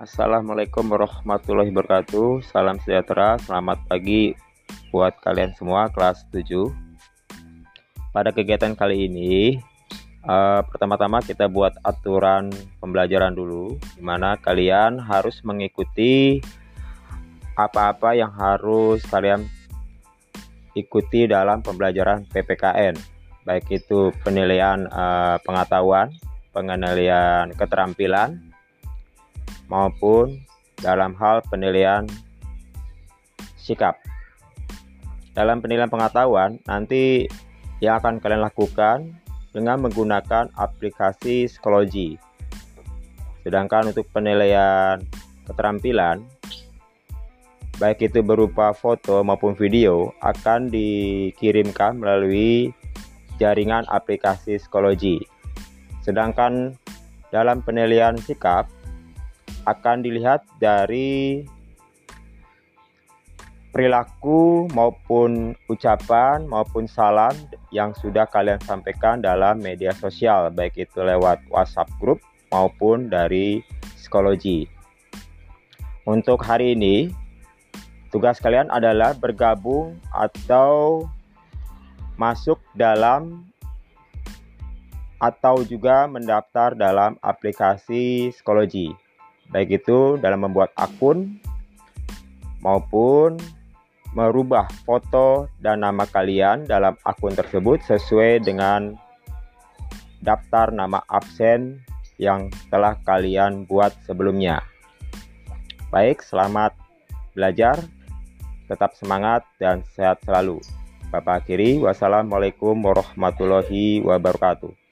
Assalamualaikum warahmatullahi wabarakatuh. Salam sejahtera, selamat pagi buat kalian semua kelas 7 Pada kegiatan kali ini uh, Pertama-tama kita buat aturan pembelajaran dulu Di mana kalian harus mengikuti Apa-apa yang harus kalian ikuti dalam pembelajaran PPKN Baik itu penilaian uh, pengetahuan Pengenalian keterampilan maupun dalam hal penilaian sikap. Dalam penilaian pengetahuan, nanti yang akan kalian lakukan dengan menggunakan aplikasi psikologi. Sedangkan untuk penilaian keterampilan, baik itu berupa foto maupun video, akan dikirimkan melalui jaringan aplikasi psikologi. Sedangkan dalam penilaian sikap, akan dilihat dari perilaku maupun ucapan maupun salam yang sudah kalian sampaikan dalam media sosial baik itu lewat WhatsApp grup maupun dari psikologi. Untuk hari ini tugas kalian adalah bergabung atau masuk dalam atau juga mendaftar dalam aplikasi psikologi baik itu dalam membuat akun maupun merubah foto dan nama kalian dalam akun tersebut sesuai dengan daftar nama absen yang telah kalian buat sebelumnya. Baik, selamat belajar, tetap semangat dan sehat selalu. Bapak akhiri, wassalamualaikum warahmatullahi wabarakatuh.